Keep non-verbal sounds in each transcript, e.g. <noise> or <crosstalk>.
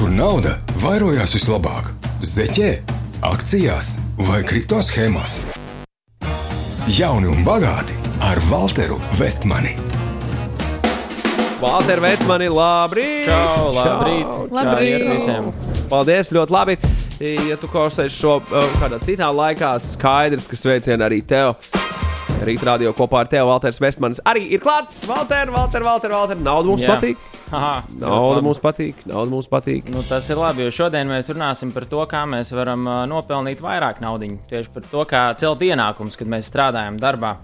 kur nauda vairojās vislabāk - zeķē, akcijās vai kripto schēmās. Jauni un bagāti ar Walteru Vestmani. Valter Vestmani, labrīt! Čau, labrīt! Čau, Labrīt! čau. visiem! Paldies, ļoti labi. Ja tu klausīsies šo uh, kādā citā laikā, skaidrs, ka sveicieni arī tev. Rīt radio kopā ar tevi, Valters Vestmanis, arī ir klāts. Valter, Valter, Valter, Valter. Nauda mums Jā. patīk. <laughs> Aha, Nauda mums patīk. Nauda mums patīk. Nu, tas ir labi, jo šodien mēs runāsim par to, kā mēs varam uh, nopelnīt vairāk naudas. Tieši par to, kā celt ienākumus, kad mēs strādājam darbā.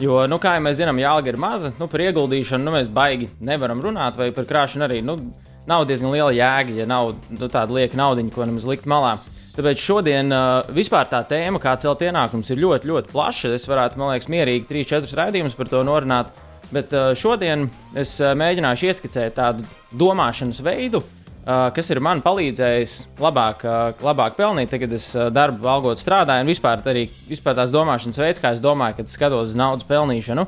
Jo, nu, kā jau mēs zinām, jāga ir maza, nu, par ieguldīšanu nu, mēs baigi nevaram runāt, vai par krāšanu arī. Nu, nav diezgan liela jēga, ja nav nu, tāda lieka naudiņa, ko nemaz likt malā. Tāpēc šodien uh, vispār tā tēma, kā celt ienākumus, ir ļoti, ļoti plaša. Es varētu, man liekas, mierīgi 3-4 raidījumus par to norunāt. Bet uh, šodien es uh, mēģināšu ieskicēt tādu domāšanas veidu, uh, kas ir man palīdzējis labāk, uh, labāk pelnīt, tagad es uh, darbu algot strādāju, un vispār, arī, vispār tās domāšanas veids, kā es domāju, kad skatos uz naudas pelnīšanu.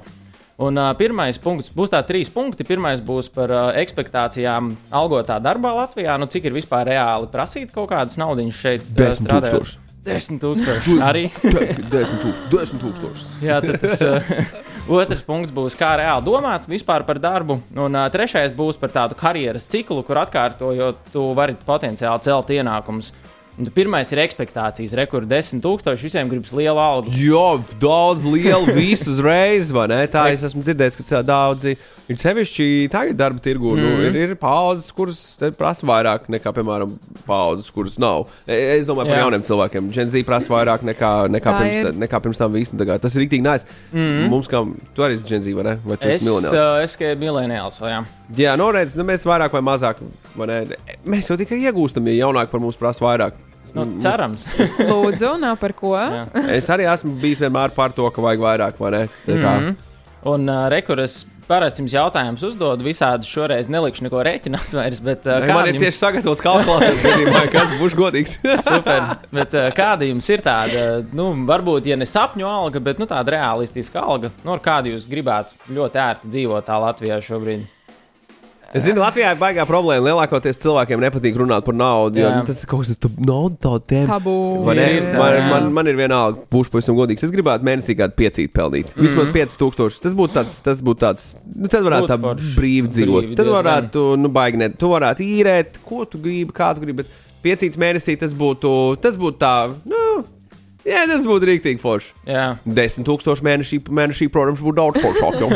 Un, uh, pirmais punkts būs tā trīs punkti. Pirmais būs par uh, expectācijām algotā darbā Latvijā. Nu, cik ir vispār reāli prasīt kaut kādas naudas šeit? uh, Desmit strādājot? tūkstoši. Desmit tūkstoši. Arī. <laughs> Desmit tūk- desmit tūkstoši. Jā, tad tas uh, <laughs> otrs punkts būs, kā reāli domāt vispār par darbu. Un uh, trešais būs par tādu karjeras ciklu, kur atkārtojot, tu vari potenciāli celt ienākumus. Tad Pirmais ir expectācijas, rekords 10,000. Visiem gribas lielu algu. Jo, daudz lielu visu uzreiz? Tā es esmu dzirdējis, ka daudzi ir sevišķi tagad darba tirgu. Mm. Nu, Mhm. ir, ir paudzes, kuras prasa vairāk nekā, piemēram, paudzes, kuras nav. E- Es domāju par Jā. jauniem cilvēkiem. Gen Z prasa vairāk nekā, nekā, Tā pirms, ir. nekā pirms tam visam. Tas ir rīktīgi nice. Mm. Mums, kā tu arī esi Gen Z, vai ne? Vai tu. Es, esi miljonārs? uh, es esmu mileniāls. vai Jā, Jā, nu, redz, nu, mēs vairāk vai mazāk, vai? Mēs jau tikai iegūstam, ja jaunāki par mums prasa vairāk. Nu, cerams. <laughs> Lūdzu, nav par ko. Jā. Es arī esmu bijis vienmēr par to, ka vajag vairāk, vai ne? Tā kā, mm Mhm. Un uh, rekords parasti jums jautājumus uzdod. Visādi šoreiz nelikšu neko rēķināt vairs. Bet, uh, Man ir kāda tieši sagatavots kalkulators, gadījumā, kas būs godīgs. <laughs> Super. Bet, uh, kāda jums ir tāda, nu, varbūt, ja ne sapņu alga, bet nu, tāda realistiska alga, nu, ar kādu jūs gribētu ļoti ērti dzīvot tā Latvijā šobrīd? Es zinu, Latvijā ir baigā problēma. Lielākoties cilvēkiem nepatīk runāt par naudu. Jo, nu, tas ir kaut kas tāds, nauda tāda tēma. Tabu. Vai ne? Ir man, man, man ir vienalga, būšu pavisam godīgs. Es gribētu mēnesī kādu piecīti pelnīt. Mhm. Vismaz 5000. Tas būtu tāds, tas būtu tāds, nu, tad varētu tā brīvi dzīvot. Brīvi Tad varētu, nu, baigi ne, tu varētu īrēt, ko tu gribi, kā tu gribi. Bet piecīts mēnesī tas būtu, tas būtu tā, nu, jā, tas būtu rīktīgi forši. Jā, 10,000 mēnesī, mēnesī, protams, būtu daudz foršāk. jo.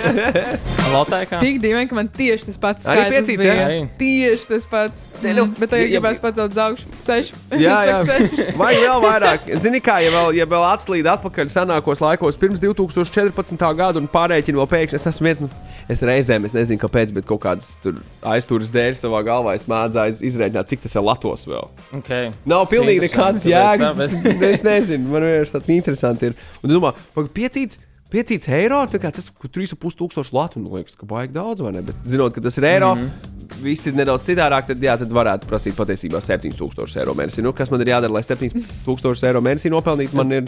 <laughs> Lotē kā? Tik dīvaini, ka man tieši tas pats Arī piecīts, bija. Arī. Tieši tas pats. Ne, nu, Bet tagad ja- gribēs pacelt uz augšu. Seši. <laughs> Jā, Es jā. <laughs> Vajag vēl vairāk. Zini, kā ja vēl, ja vēl atslīd atpakaļ senākos laikos, pirms 2014. gada un pārreķinu vēl pēkšņi. Es esmu viens no. Es reizēm, es nezinu, kāpēc, bet kaut kādas tur aizturas dēļ savā galvā es mēdzēju izrēķināt, cik tas ir Latvijas vēl. Okay. Nav pilnīgi nekādas jēgas. Es nezinu, man vienkārši tāds interesants ir. Un domā, piecīts. 5 eiro, tas ir 3,5 tūkstoši latu. Man liekas, ka baigi daudz, vai ne? Bet zinot, ka tas ir eiro, mm -hmm. viss ir nedaudz citādāk, tad, jā, tad varētu prasīt patiesībā 7000 eiro mēnesī. Nu, kas man ir jādara, lai 7000 eiro mēnesī nopelnītu? Man ir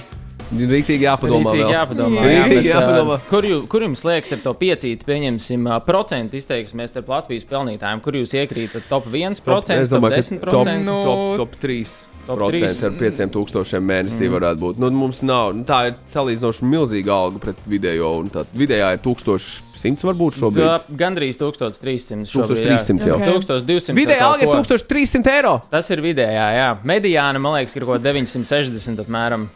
rīktīgi jāpadomā. Rītīgi vēl. jāpadomā. Jā, rītīgi bet, jāpadomā. uh, kur, jū, kur jums liekas, ar to piecīti, pieņemsim, uh, procentu izteiksimies starp Latvijas pelnītājiem? Kur jūs iekrītat top 1%, top, Es top domāju, ka 10%? top, Nu, top, top 3. Procents ar 5000 mēnesī mm. varētu būt. Nu, mums nav, nu, tā ir salīdzinoši milzīga alga pret vidējo. un Tā vidējā ir 1100 varbūt šobrīd. Jā, Gandrīz 1300. šobrīd, 1300 jau. Ok. 1200. Vidējā alga ir kaut ko. 1300 eiro. Tas ir vidējā, jā. Mediāna, man liekas, ir kaut ko 960 apmēram.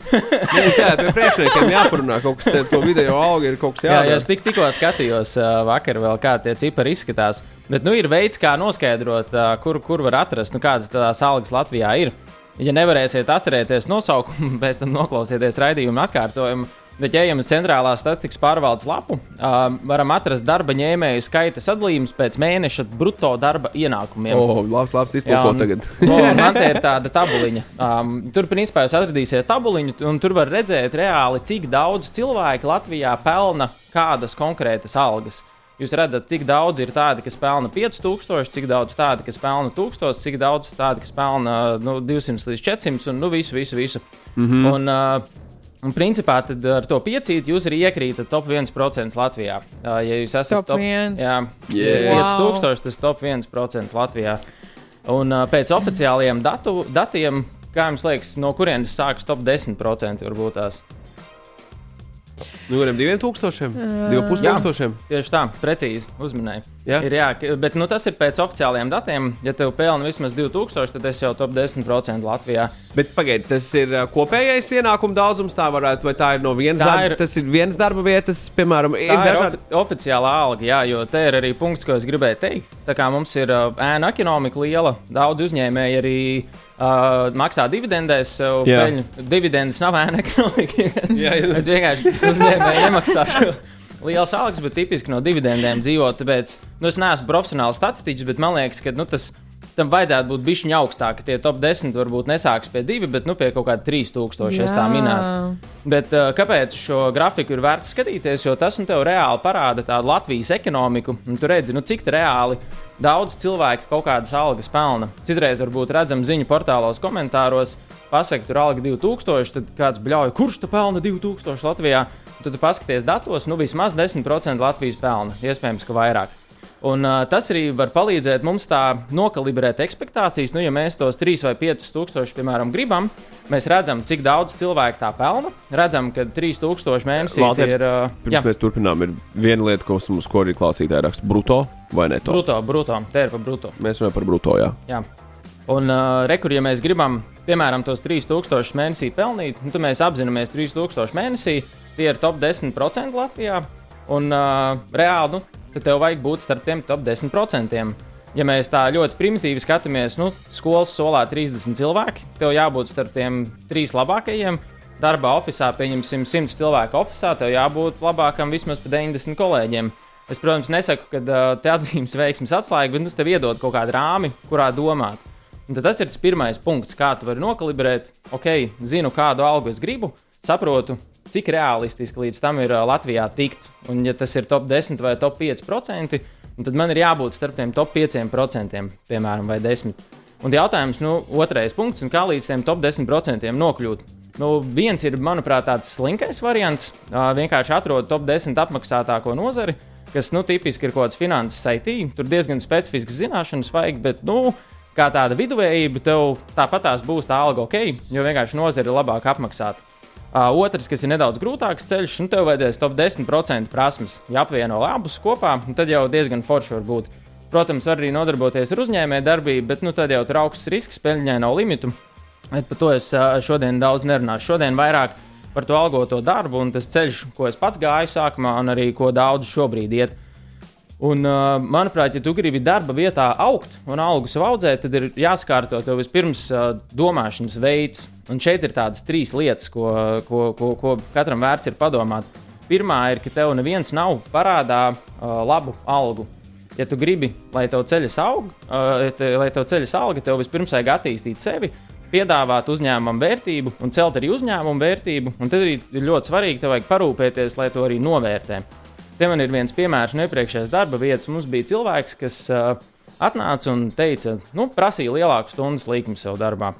<laughs> Mums jā, pie priekšniekiem jāparunā kaut kas tāds, to video alga ir kaut kas Jā, jā, jādara. es tik, tikko skatījos uh, vakar, vēl, kā tie cipari izskatās. Bet nu, ir veids, kā noskaidrot, uh, kur, kur var atrast, nu, kādas tās algas Latvijā ir. Ja nevarēsiet atcerēties nosaukumu, <laughs> pēc tam noklausieties raidījumu atkārtojumu. Bet, ja ejam uz centrālās statistikas pārvaldes lapu, uh, varam atrast darba ņēmēju skaita sadalījumus pēc mēneša brutto darba ienākumiem. O, labs, labs iztulko tagad. <laughs> o, man te ir tāda tabuliņa. Um, tur, principā, jūs atradīsiet tabuliņu, un tur var redzēt reāli, cik daudz cilvēku Latvijā pelna kādas konkrētas algas. Jūs redzat, cik daudz ir tādi, kas pelna 5000, cik daudz tādi, kas pelna 1000, cik daudz tādi, kas pelna nu, 200 līdz 400 un nu, visu, visu. visu. Mm. -hmm. un, uh, Un, principā, tad ar to piecīti jūs arī iekrītat top 1% Latvijā. Ja jūs esat Top viens. jā, Yeah. Wow. 5000, tas top 1% Latvijā. Un pēc oficiālajiem datu, datiem, kā jums liekas, no kurienes sākas top 10% varbūt tās? Nu, kuriem diviem tūkstošiem? Divu pustūkstošiem? Tieši tā, precīzi uzminēji. Jā. Ir, jā, bet nu, tas ir pēc oficiālajiem datiem. Ja tev pelna vismaz 2000, tad es jau top 10% Latvijā. Bet pagaidiet, tas ir kopējais ienākuma daudzums. Tā varētu, vai tā ir no vienas darba, ir- tas ir vienas darba vietas, piemēram, ir ir dažādi. ofi oficiālā alga, jā, jo te ir arī punkts, ko es gribēju teikt. Tā kā mums ir ēna ekonomika liela, daudz uzņēmēji arī uh, maksā dividendēs. Jā. peļņu. Dividendes nav ēna ekonomika. Jā, jā. Vienkārši uzņēmēji nemaksā sev liels algas, bet tipiski no dividendēm dzīvo. Tāpēc nu, es neesmu profesionāls statistiķis, bet man liekas, ka nu, tas. Tam vajadzētu būt bišķiņa augstāk. Tie top 10 varbūt nesāks pie 2, bet nu, pie kaut kāda 3000, ja tā minētu. Bet uh, kāpēc šo grafiku ir vērts skatīties? Jo tas un tev reāli parāda tādu Latvijas ekonomiku. Un tu redzi, nu, cik reāli daudz cilvēku kaut kādas algas pelna. Citreiz varbūt redzam ziņu portālos, komentāros, pasakot, tur alga 2000, tad kāds bļauj, kurš tu pelna 2000 Latvijā. Tad tu paskaties datos, nu vismaz 10% Latvijas pelna, iespējams, ka vairāk. Un, uh, tas arī var palīdzēt mums tā nokalibrēt expectācijas. Nu, ja mēs tos 3 vai 5 tūkstošus, piemēram, gribam, mēs redzam, cik daudz cilvēku tā pelna. Redzam, ka 3000 mēnesī Valter, ir uh, Pirms jā, mēs turpinām, ir viena lieta, ko mums ko arī klausītāji raksta. Bruto vai neto? bruto, bruto, te ir pa bruto. Mēs runājam par bruto. Jā. Jā. Un, uh, rekur, ja mēs gribam, piemēram, tos 3000 mēnesī pelnīt, nu, tad mēs apzināmies 3000 mēnesī, tie ir top 10% Latvijā. Un uh, reāli, nu, tad tev vajag būt starp tiem top 10%. Ja mēs tā ļoti primitīvi skatāmies, nu, skolas solā 30 cilvēki, tev jābūt starp tiem trīs labākajiem. Darbā oficiālā, pieņemsim, 100 cilvēku oficiālā, tev jābūt labākam vismaz pa 90 kolēģiem. Es, protams, nesaku, ka te atzīmes veiksmes atslēga, bet nu, tev iedod kaut kādu rāmi, kurā domāt. Un tad tas ir tas pirmais punkts, kā tu vari nokalibrēt. Ok, zinu, kādu algu es gribu, saprotu, cik realistiski līdz tam ir Latvijā tikt. Un, ja tas ir top 10 vai top 5%, un tad man ir jābūt starp tiem top 5%, piemēram, vai 10%. Un jautājums, nu, otrais punkts, un kā līdz tiem top 10% nokļūt? Nu, viens ir, manuprāt, tāds slinkais variants. Vienkārši atrod top 10 apmaksātāko nozari, kas, nu, tipiski ir kaut kāds finanses IT. Tur diezgan specifisks zināšanas vajag, bet, nu, kā tāda viduvējība, tev tāpat tās būs tā alga ok, jo vienkārši nozare ir labāk apmaksāta. Uh, otrs, kas ir nedaudz grūtāks ceļš, nu, tev vajadzēs top 10% prasmes. Ja apvieno abus kopā, nu, tad jau diezgan forši var būt. Protams, var arī nodarboties ar uzņēmēju darbību, bet nu, tad jau tur augsts risks, peļņai nav limitu. Bet par to es ā, šodien daudz nerunāšu. Šodien vairāk par to algoto darbu un tas ceļš, ko es pats gāju sākumā, un arī ko daudz šobrīd iet. Un, uh, manuprāt, ja tu gribi darba vietā augt un algu sev audzēt, tad ir jāskārto tev vispirms uh, domāšanas veids. Un šeit ir tādas trīs lietas, ko, ko, ko, ko katram vērts ir padomāt. Pirmā ir, ka tev neviens nav parādā uh, labu algu. Ja tu gribi, lai tev ceļas aug, uh, te, lai tev ceļas alga, tev vispirms vajag attīstīt sevi, piedāvāt uzņēmumam vērtību un celt arī uzņēmumu vērtību. Un tad arī ir ļoti svarīgi, tev vajag parūpēties, lai to arī novērtē. Te man ir viens piemērs no iepriekšējās darba vietas. Mums bija cilvēks, kas uh, atnāca un teica, nu, prasīja lielāku stundu līkumu sev darbā.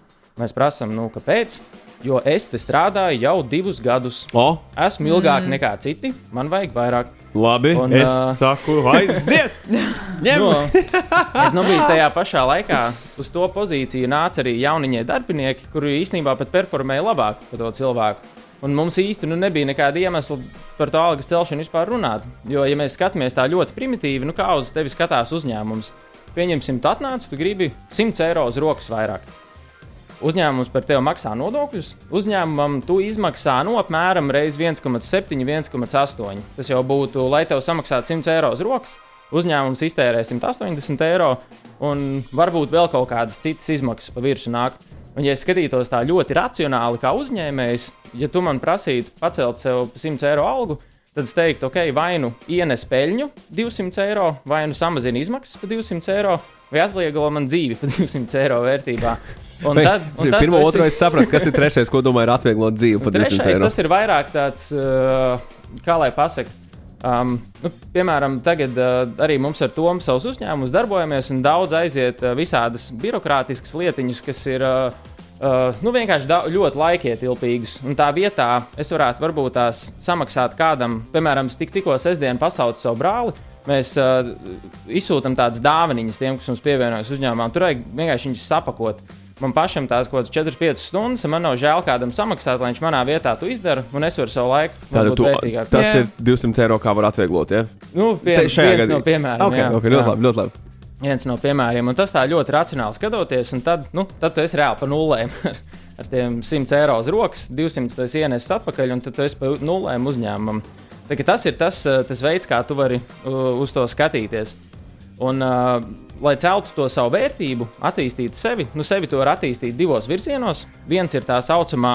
Mēs prasām, nu, kāpēc? Jo es te strādāju jau divus gadus. O, Esmu ilgāk mm. nekā citi, man vajag vairāk. labi. Un, es ā, saku, aiziet! <laughs> Ņem! No, bet, nu, bija tajā pašā laikā uz to pozīciju nāca arī jauniņie darbinieki, kuri īstenībā pat performēja labāk par to cilvēku. Un mums īsti nu, nebija nekāda iemesla par to algas celšanu vispār runāt. Jo, ja mēs skatāmies tā ļoti primitīvi, nu kā uz tevi skatās uzņēmums, pieņemsim, tu atnāc, tu gribi 100 eiro uz rokas vairāk. Uzņēmums par tevi maksā nodokļus. Uzņēmumam tu izmaksā no apmēram reiz 1,7, 1,8. Tas jau būtu, lai tev samaksātu 100 eiro uz rokas. Uzņēmums iztērē 180 eiro, un varbūt vēl kaut kādas citas izmaksas pa virsmu nāk. Un, ja es skatītos tā ļoti racionāli, kā uzņēmējs, ja tu man prasītu pacelt sev pa 100 eiro algu, tad es teiktu, ok, vai nu ienes peļņu 200 eiro, vai nu samazina izmaksas par 200 eiro, vai atvieglo man dzīvi par 200 eiro vērtībā. Un tad, un tad Pirmā, tu esi- otrā es sapratu, kas ir trešais, ko domāju, ir atvieglot dzīvi par 200 Trešais, eiro. tas ir vairāk tāds, uh, kā lai pasakā. Um, nu, piemēram, tagad uh, arī mums ar Tomu savus uzņēmumus darbojamies, un daudz aiziet uh, visādas birokrātiskas lietiņas, kas ir uh, uh, nu, vienkārši da- ļoti laikietilpīgas. Un tā vietā es varētu varbūt tās samaksāt kādam, piemēram, tik, tikko sestdien pasaucu savu brāli. Mēs uh, izsūtām tādas dāvanas tiem, kas mums pievienojas uzņēmumā. Tur vajag vienkārši viņus sapakot. Man pašam tās kaut kādas 4-5 stundas, un man nav žēl kādam samaksāt, lai viņš manā vietā to izdara, un es varu savu laiku vērtīgāk. tas Jā. ir 200 eiro, kā var atvieglot. Ja? Nu, pie, Te- šajā gadījumā. no piemēriem. Okay, jā, okay, jā. ļoti labi, ļoti labi. viens no piemēriem. Un tas tā ļoti racionāli skatoties, un tad, nu, tad tu esi reāli pa nulēm. <laughs> Ar, tiem 100 eiro uz rokas, 200 tu esi ienesis atpakaļ, un tad tu esi pa nulēm uzņēmumam. Tā Tas ir tas, uh, tas veids, kā tu vari uh, uz to skatīties. Un, uh, lai celtu to savu vērtību, attīstītu sevi, nu, sevi to var attīstīt divos virzienos. Viens ir tā saucamā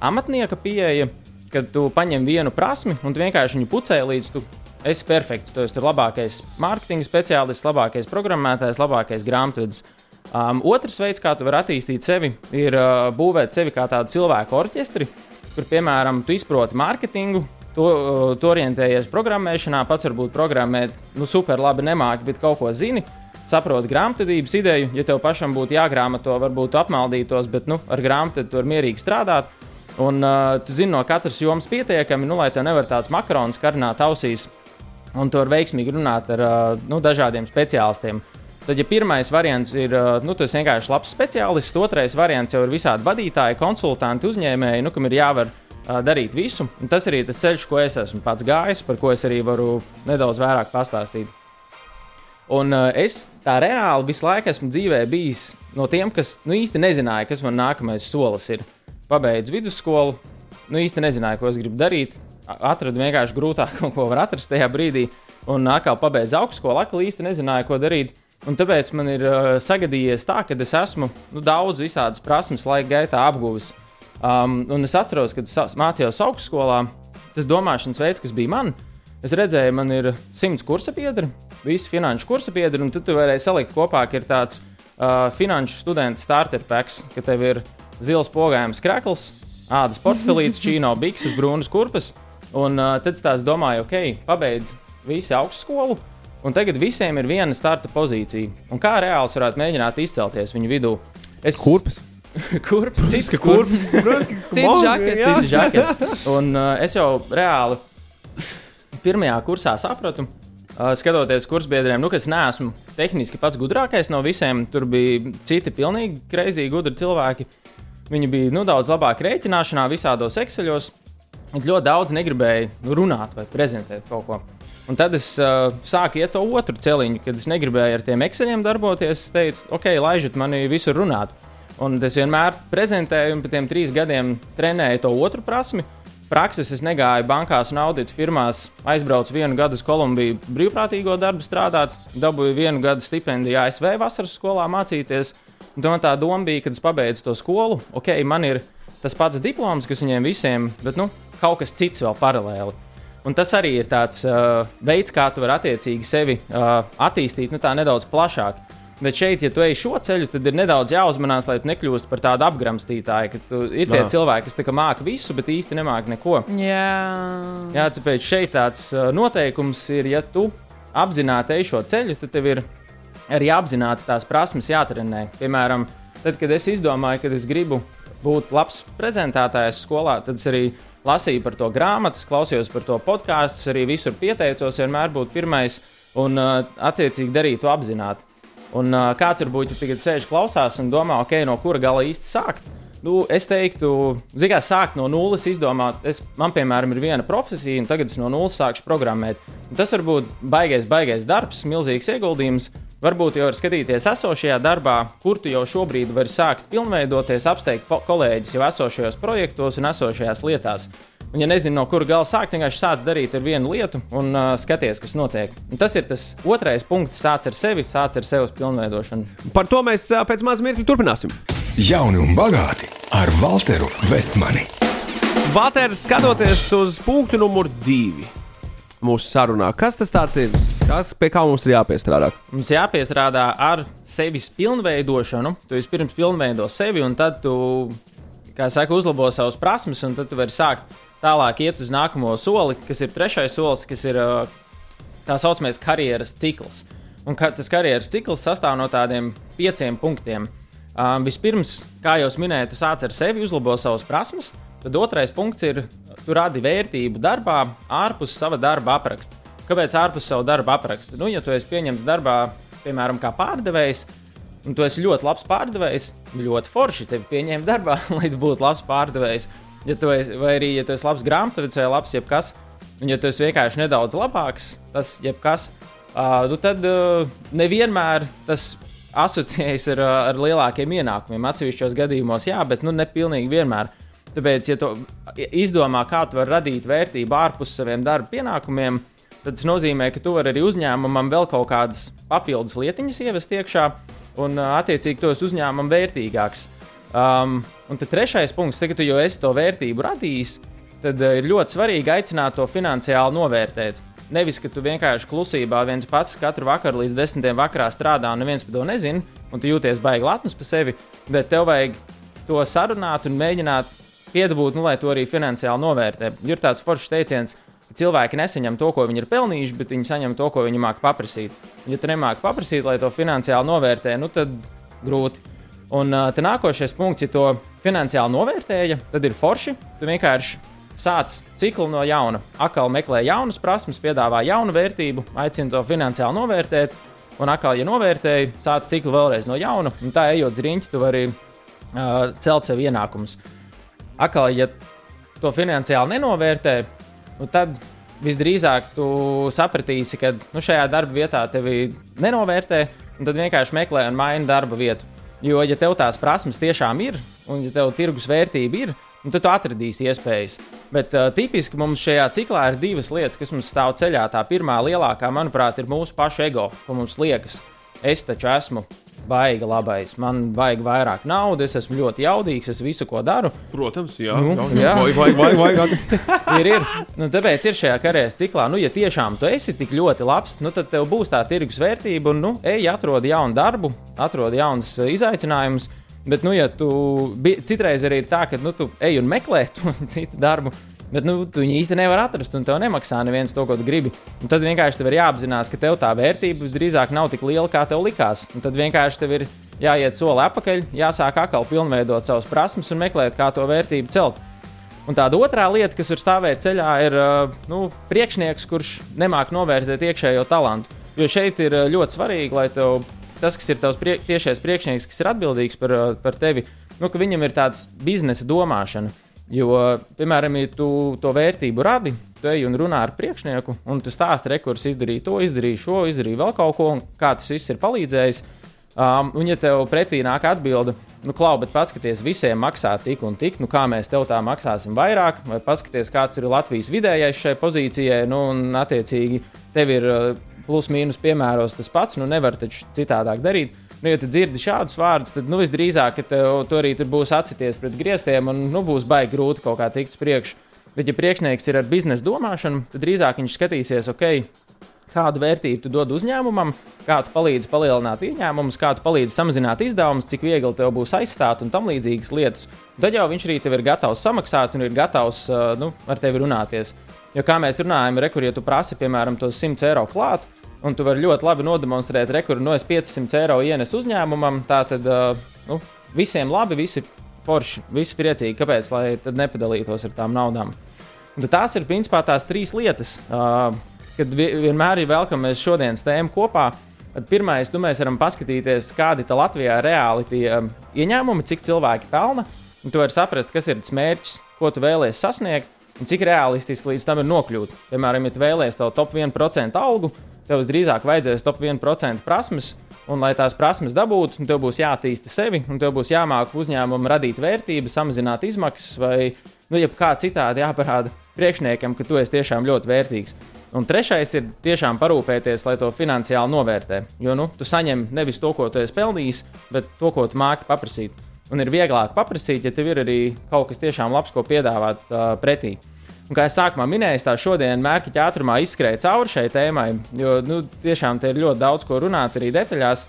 amatnieka pieeja, kad tu paņem vienu prasmi un vienkārši viņu pucē līdz tu esi perfekts. Tu esi labākais mārketinga speciālists, labākais programmētājs, labākais grāmatvedis. Um, otrs veids, kā tu vari attīstīt sevi, ir uh, būvēt sevi kā tādu cilvēku orķestri, kur, piemēram, tu izproti mārketingu, tu, uh, tu orientējies programmēšanā, pats varbūt programmēt, nu, super labi nemāki, bet kaut ko zini. Saproti grāmatvedības ideju, ja tev pašam būtu jāgrāmato, varbūt apmaldītos, bet nu, ar grāmatu tu vari mierīgi strādāt. Un uh, tu zini no katras jomas pietiekami, nu, lai tev nevar tāds makarons karināt ausīs, un tu vari veiksmīgi runāt ar uh, nu, dažādiem speciālistiem. Tad, ja pirmais variants ir, nu, tas vienkārši labs speciālists, otrais variants jau ir visādi vadītāji, konsultanti, uzņēmēji, nu, kam ir jāvar darīt visu. Un tas arī ir tas ceļš, ko es esmu pats gājis, par ko es arī varu nedaudz vairāk pastāstīt. Un uh, es tā reāli visu laiku esmu dzīvē bijis no tiem, kas nu, īsti nezināja, kas man nākamais solis ir. Pabeidzu vidusskolu, nu īsti nezināju, ko es gribu darīt. Atradu vienkārši grūtāk, ko var atrast tajā brīdī. Un atkal pabeidzu augstskolu, atkal īsti nezināju, ko darīt. Un tāpēc man ir uh, sagadījies tā, ka es esmu nu, daudz visādas prasmes laika gaitā apguvis. Um, un es atceros, kad mācījos augstskolā, tas domāšanas veids, kas bija man, es redzēju, man ir simts kursa biedri, visi finanšu kursa biedri, un tu, tu varēji salikt kopā, ka ir tāds uh, finanšu studenta starter packs, ka tev ir zils pogājums krekls, ādas portfelīts, <laughs> čīno bikses, brūnas kurpes. Un uh, tad es domāju, ok, pabeidz visi augstskolu. Un tagad visiem ir viena starta pozīcija. Un kā reāli es varētu mēģināt izcelties viņu vidū? Es Kurpes. <laughs> kurpes, cits. <laughs> Protams, ka Cits žakets. jā. Citi žaketi. Un uh, es jau reāli pirmajā kursā sapratu, uh, skatoties kursbiedriem, nu, ka es neesmu tehniski pats gudrākais no visiem. Tur bija citi pilnīgi kreizīgi, gudri cilvēki. Viņi bija nu, daudz labāk rēķināšanā, visādos ekseļos. Ļoti daudz negribēja nu, runāt vai prezentēt kaut ko. Un tad es uh, sāku iet to otru celiņu, kad es negribēju ar tiem ekseļiem darboties. Es teicu, ok, laižiet mani visur runāt. Un es vienmēr prezentēju, un pēc tam trīs gadiem trenēju to otru prasmi. Prakses es negāju bankās un auditu firmās. Aizbraucu vienu gadu uz Kolumbiju brīvprātīgo darbu strādāt, dabūju vienu gadu stipendiju ASV vasaras skolā mācīties. Man tā doma bija, kad es pabeidzu to skolu, ok, man ir tas pats diploms, kas viņiem visiem, bet nu, kaut kas cits vēl paralēli. Un tas arī ir tāds uh, veids, kā tu vari attiecīgi sevi uh, attīstīt nu, nedaudz plašāk. Bet šeit, ja tu ej šo ceļu, tad ir nedaudz jāuzmanās, lai tu nekļūst par tādu apgramstītāju, ka tu, ir tie Jā. cilvēki, kas māca visu, bet īsti nemāca neko. Jā, Jā, tāpēc šeit tāds uh, noteikums ir, ja tu apzināti ej šo ceļu, tad tev ir arī apzināti tās prasmes jātrenē. Piemēram, tad, kad es izdomāju, ka es gribu būt labs prezentētājs skolā, tad es arī lasīju par to grāmatas, klausījos par to podkāstu, arī visur pieteicos, vienmēr būt pirmais un uh, attiecīgi darīt to apzināti. Un uh, kāds varbūt tagad sēž klausās un domā, ok, no kura gala īsti sākt? Nu, es teiktu, mērā, sākt no nulles, izdomāt, es, man, piemēram, ir viena profesija, un tagad es no nulles sākšu programmēt. Un tas var būt baigais, baigais darbs, milzīgs ieguldījums. Varbūt jau var skatīties esošajā darbā, kur tu jau šobrīd vari sākt pilnveidoties, apsteigt kolēģis jau esošajos projektos un esošajās lietās. Un, ja nezinu, no kura gala sākt, vienkārši sāc darīt ar vienu lietu un uh, skaties, kas notiek. Un tas ir tas otrais punkts, sāc ar sevi, sāc ar sevis pilnveidošanu. Par to mēs ā, pēc maza mirkļa turpināsim. Jauni un bagāti ar Walteru Vestmani. Valters, skatoties uz punktu numur divi mūsu sarunā, kas tas tāds ir? Kas pie kā mums ir jāpiestrādā? Mums jāpiestrādā ar sevis pilnveidošanu. Tu vispirms pilnveido sevi, un tad tu, kā saka, uzlabo savas prasmes, un tad tu vari sākt tālāk iet uz nākamo soli, kas ir trešais solis, kas ir ā, tā saucamais karjeras cikls. Un ka, tas karjeras cikls sastāv no tādiem pieciem punktiem. Um, vispirms, kā jau minēju, tu sāc ar sevi, uzlabo savas prasmes. Tad otrais punkts ir, tu radi vērtību darbā ārpus sava darba apraksta. kāpēc ārpus savu darbu apraksta? Nu, ja tu esi pieņemts darbā, piemēram, kā pārdevējs, un tu esi ļoti labs pārdevējs, ļoti forši tevi pieņemt darbā, <laughs> lai tu būtu labs pārdevējs. Ja tu esi, vai arī, ja tu esi labs grāmatvedis vai labs jebkas, un ja tu esi vienkārši nedaudz labāks, tas jebkas, uh, nu tad uh, nevienmēr tas asociējas ar, uh, ar lielākiem ienākumiem. Atsevišķos gadījumos, jā, bet nu, ne pilnīgi vienmēr. Tāpēc, ja tu izdomā, kā tu vari radīt vērtību ārpus saviem darba pienākumiem, tad tas nozīmē, ka tu vari arī uzņēmumam vēl kaut kādas papildus lietiņas ievest iekšā, un uh, attiecīgi tos uzņēmumam vērtīgāks. Um, un tad trešais punkts, tagad, kad jau esi to vērtību radījis, tad uh, ir ļoti svarīgi aicināt to finansiāli novērtēt. Nevis, ka tu vienkārši klusībā viens pats katru vakaru līdz desmitiem vakarā strādā, un neviens par to nezina, un tu jūties baigi latnus par sevi, bet tev vajag to sarunāt un mēģināt piedabūt, nu, lai to arī finansiāli novērtē. Ir tāds foršs teiciens, ka cilvēki nesaņem to, ko viņi ir pelnījuši, bet viņi saņem to, ko viņi māca paprasīt. Ja tu nemāki paprasīt, lai to finansiāli novērtē, nu tad grūti. Un uh, nākošais punkts, ja to finansiāli novērtēja, tad ir forši. Tu vienkārši sāc ciklu no jauna. Akal meklē jaunas prasmes, piedāvā jaunu vērtību, aicina to finansiāli novērtēt. Un atkal, ja novērtēji, sāc ciklu vēlreiz no jauna. Un tā ejot zriņķi, tu vari uh, celt sev ienākumus. Atkal, ja to finansiāli nenovērtē, nu tad visdrīzāk tu sapratīsi, ka nu, šajā darba vietā tevi nenovērtē, un tad vienkārši meklē un maina darba vietu. Jo, ja tev tās prasmes tiešām ir, un ja tev tirgus vērtība ir, un tad tu atradīsi iespējas. Bet uh, tipiski mums šajā ciklā ir divas lietas, kas mums stāv ceļā. Tā pirmā lielākā, manuprāt, ir mūsu pašu ego, ko mums liekas. Es taču esmu baigi labais, man vajag vairāk naudas, es esmu ļoti jaudīgs, es visu, ko daru. Protams, jā, Nu, jā. Vajag, vajag, vajag, vajag. <laughs> ir, ir. Nu, tāpēc ir šajā karjeras ciklā, nu, ja tiešām tu esi tik ļoti labs, nu, tad tev būs tā tirgus vērtība, un, nu, ej, atrod jaunu darbu, atrod jaunus uh, izaicinājumus. Bet, nu, ja tu citreiz arī ir tā, ka nu, tu ej un meklē <laughs> to citu darbu, bet nu, tu viņu īsti nevar atrast, un tev nemaksā neviens to, ko tu gribi. Un tad vienkārši tev ir jāapzinās, ka tev tā vērtība visdrīzāk nav tik liela, kā tev likās. Un tad vienkārši tev ir jāiet soli atpakaļ, jāsāk atkal pilnveidot savas prasmes un meklēt, kā to vērtību celt. Un tāda otrā lieta, kas var stāvēt ceļā, ir nu, priekšnieks, kurš nemāk novērtēt iekšējo talantu. Jo šeit ir ļoti svarīgi, lai tev, tas, kas ir tavs prie, tiešais priekšnieks, kas ir atbildīgs par, par tevi, nu, ka viņam ir tāds biznesa domāšana. Jo, piemēram, ja tu to vērtību radi, tu ej un runā ar priekšnieku, un tu stāsti, rekurs izdarīja to, izdarīja šo, izdarīja vēl kaut ko, un kā tas viss ir palīdzējis. Um, un, ja tev pretī nāk atbilde, nu, klau, bet paskaties, visiem maksā tik un tik, nu, kā mēs tev tā maksāsim vairāk, vai paskaties, kāds ir Latvijas vidējais šai pozīcijai, nu, un, attiecīgi, tev ir uh, plus-mínus piemēros tas pats, nu, nevar taču citādāk darīt. Nu, ja dzirdi šādus vārdus, tad nu, visdrīzāk, tev tu arī tur būs atsities pret griestiem, un nu, būs baigi grūti kaut kā tikt uz priekšu. Bet, ja priekšnieks ir ar biznesa domāšanu, tad drīzāk viņš skatīsies, ok, kādu vērtību tu dod uzņēmumam, kā tu palīdzi palielināt ieņēmumus, kā tu palīdzi samazināt izdevumus, cik viegli tev būs aizstāt un tam līdzīgas lietas. Tad jau viņš arī tev ir gatavs samaksāt un ir gatavs nu, ar tevi runāties. Jo kā mēs runājam, rekur, ja tu prasi, piemēram, tos 100 eiro klāt, un tu vari ļoti labi nodemonstrēt, rekur, no es 500 eiro ienesu uzņēmumam, tā tad uh, nu, visiem labi, visi forši, visi priecīgi. Kāpēc? Lai tad nepadalītos ar tām naudām. Un tās ir principā tās trīs lietas, uh, kad vi- vienmēr ir vēl, ka mēs šodienas tēmu kopā. Pirmais, nu, mēs varam paskatīties, kādi ir Latvijā reāli tie um, ieņēmumi, cik cilvēki pelna. Un tu vari saprast, kas ir tas mērķis, ko tu vēlēsies sasniegt, un cik realistiski līdz tam ir nokļūt. Piemēram, ja tu vēlēsies to top 1% algu, tev visdrīzāk vajadzēs top 1% prasmes, un, lai tās prasmes dabūtu, tev būs jāattīsta sevi, un tev būs jāmāk uzņēmumam radīt vērtību, samazināt izmaksas, vai nu, kā citādi jāparāda priekšniekam, ka tu esi tiešām ļoti vērtīgs. Un trešais ir tiešām parūpēties, lai to finansiāli novērtē. Jo nu, tu saņem nevis to, ko tu esi pelnījis, bet to, ko tu māki paprasīt. Un ir vieglāk paprasīt, ja tev ir arī kaut kas tiešām labs, ko piedāvāt uh, pretī. Un, kā jau sākumā minēju, tā šodien mērķa ātrumā izskrēja cauri šai tēmai, jo nu, tiešām te ir ļoti daudz ko runāt arī detaļās.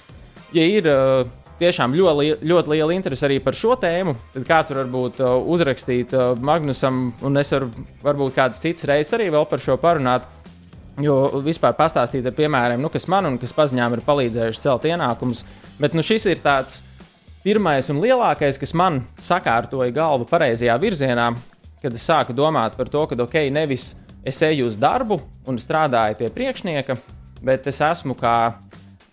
Ja ir uh, tiešām ļoti, ļoti liela interese arī par šo tēmu, tad kāds var varbūt uh, uzrakstīt uh, Magnusam, un es varu varbūt kādas citas reizes arī vēl par šo parunāt. Jo vispār pastāstīt ar piemēriem, nu, kas man un kas paziņām ir palīdzējuši celt ienākumus. Bet nu, šis ir tāds pirmais un lielākais, kas man sakārtoja galvu pareizajā virzienā, kad es sāku domāt par to, ka ok, nevis es eju uz darbu un strādāju pie priekšnieka, bet es esmu kā,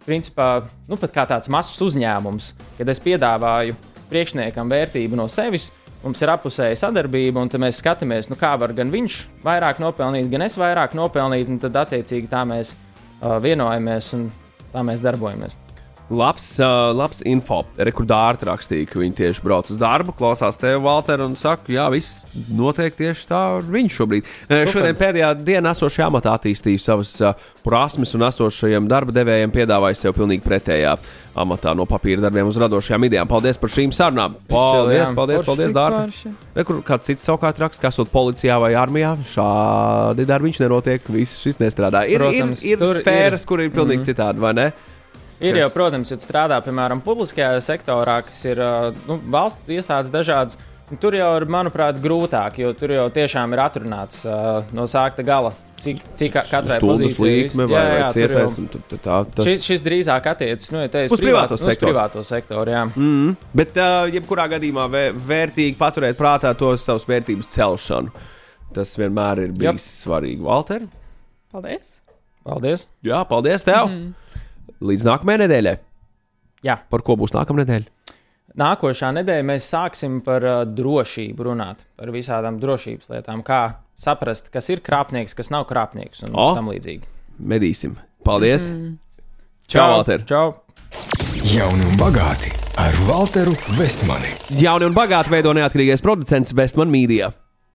principā, nu, kā tāds mazs uzņēmums, kad es piedāvāju priekšniekam vērtību no sevis. Mums ir apusēja sadarbība, un mēs skatāmies, nu, kā var gan viņš vairāk nopelnīt, gan es vairāk nopelnīt, tad attiecīgi tā mēs uh, vienojamies un tā mēs darbojamies. Labs, uh, labs info. Rekordāri rakstīja, ka viņi tieši brauc uz darbu, klausās tevi, Valter, un saka, jā, viss notiek tieši tā ar viņu šobrīd. Uh, šodien pēdējā dienā esošajā amatā attīstīja savas uh, prasmes un esošajiem darba devējiem piedāvāja sev pilnīgi pretējā amatā no papīra darbiem uz radošajām idejām. Paldies par šīm sarunām. Paldies, paldies, paldies, forši. Re, Kur kāds cits savukārt raksta, ka esot policijā vai armijā, šādi darbiņš nenotiek, viss šis nestrādā. Ir, Protams, ir, ir sfēras, ir. kur ir pilnīgi mm -hmm. citādi, vai ne? Ir Kas? jau, protams, ja strādā piemēram publiskajā sektorā, kas ir nu, valsts iestādes dažādas. un Tur jau ir, manuprāt, grūtāk, jo tur jau tiešām ir atrunāts uh, no sākta gala, cik, cik ka- katrai pozīcijai līkme vai, vai tur jau- cietais. tu Tā, tas... Šis, šis drīzāk attiecas nu, ja te esi Uz privāto privāt- sektoru. Uz privāto sektoru jā. Mm, bet, uh, jebkurā gadījumā, vē, vērtīgi paturēt prātā to savas vērtības celšanu. Tas vienmēr ir bijis Jap. svarīgi. Walter, Paldies! Paldies! jā, paldies tev! Mm. Līdz nākamajai nedēļai. Jā. Par ko būs nākamā nedēļa? Nākošā nedēļa mēs sāksim par uh, drošību runāt, par visādām drošības lietām, kā saprast, kas ir krāpnieks, kas nav krāpnieks un O. tam līdzīgi. Medīsim. Paldies! Mm. Čau, Walter! Čau! Jauni un bagāti ar Walteru Vestmani. Jauni un bagāti veido neatkarīgais producents Vestman Media.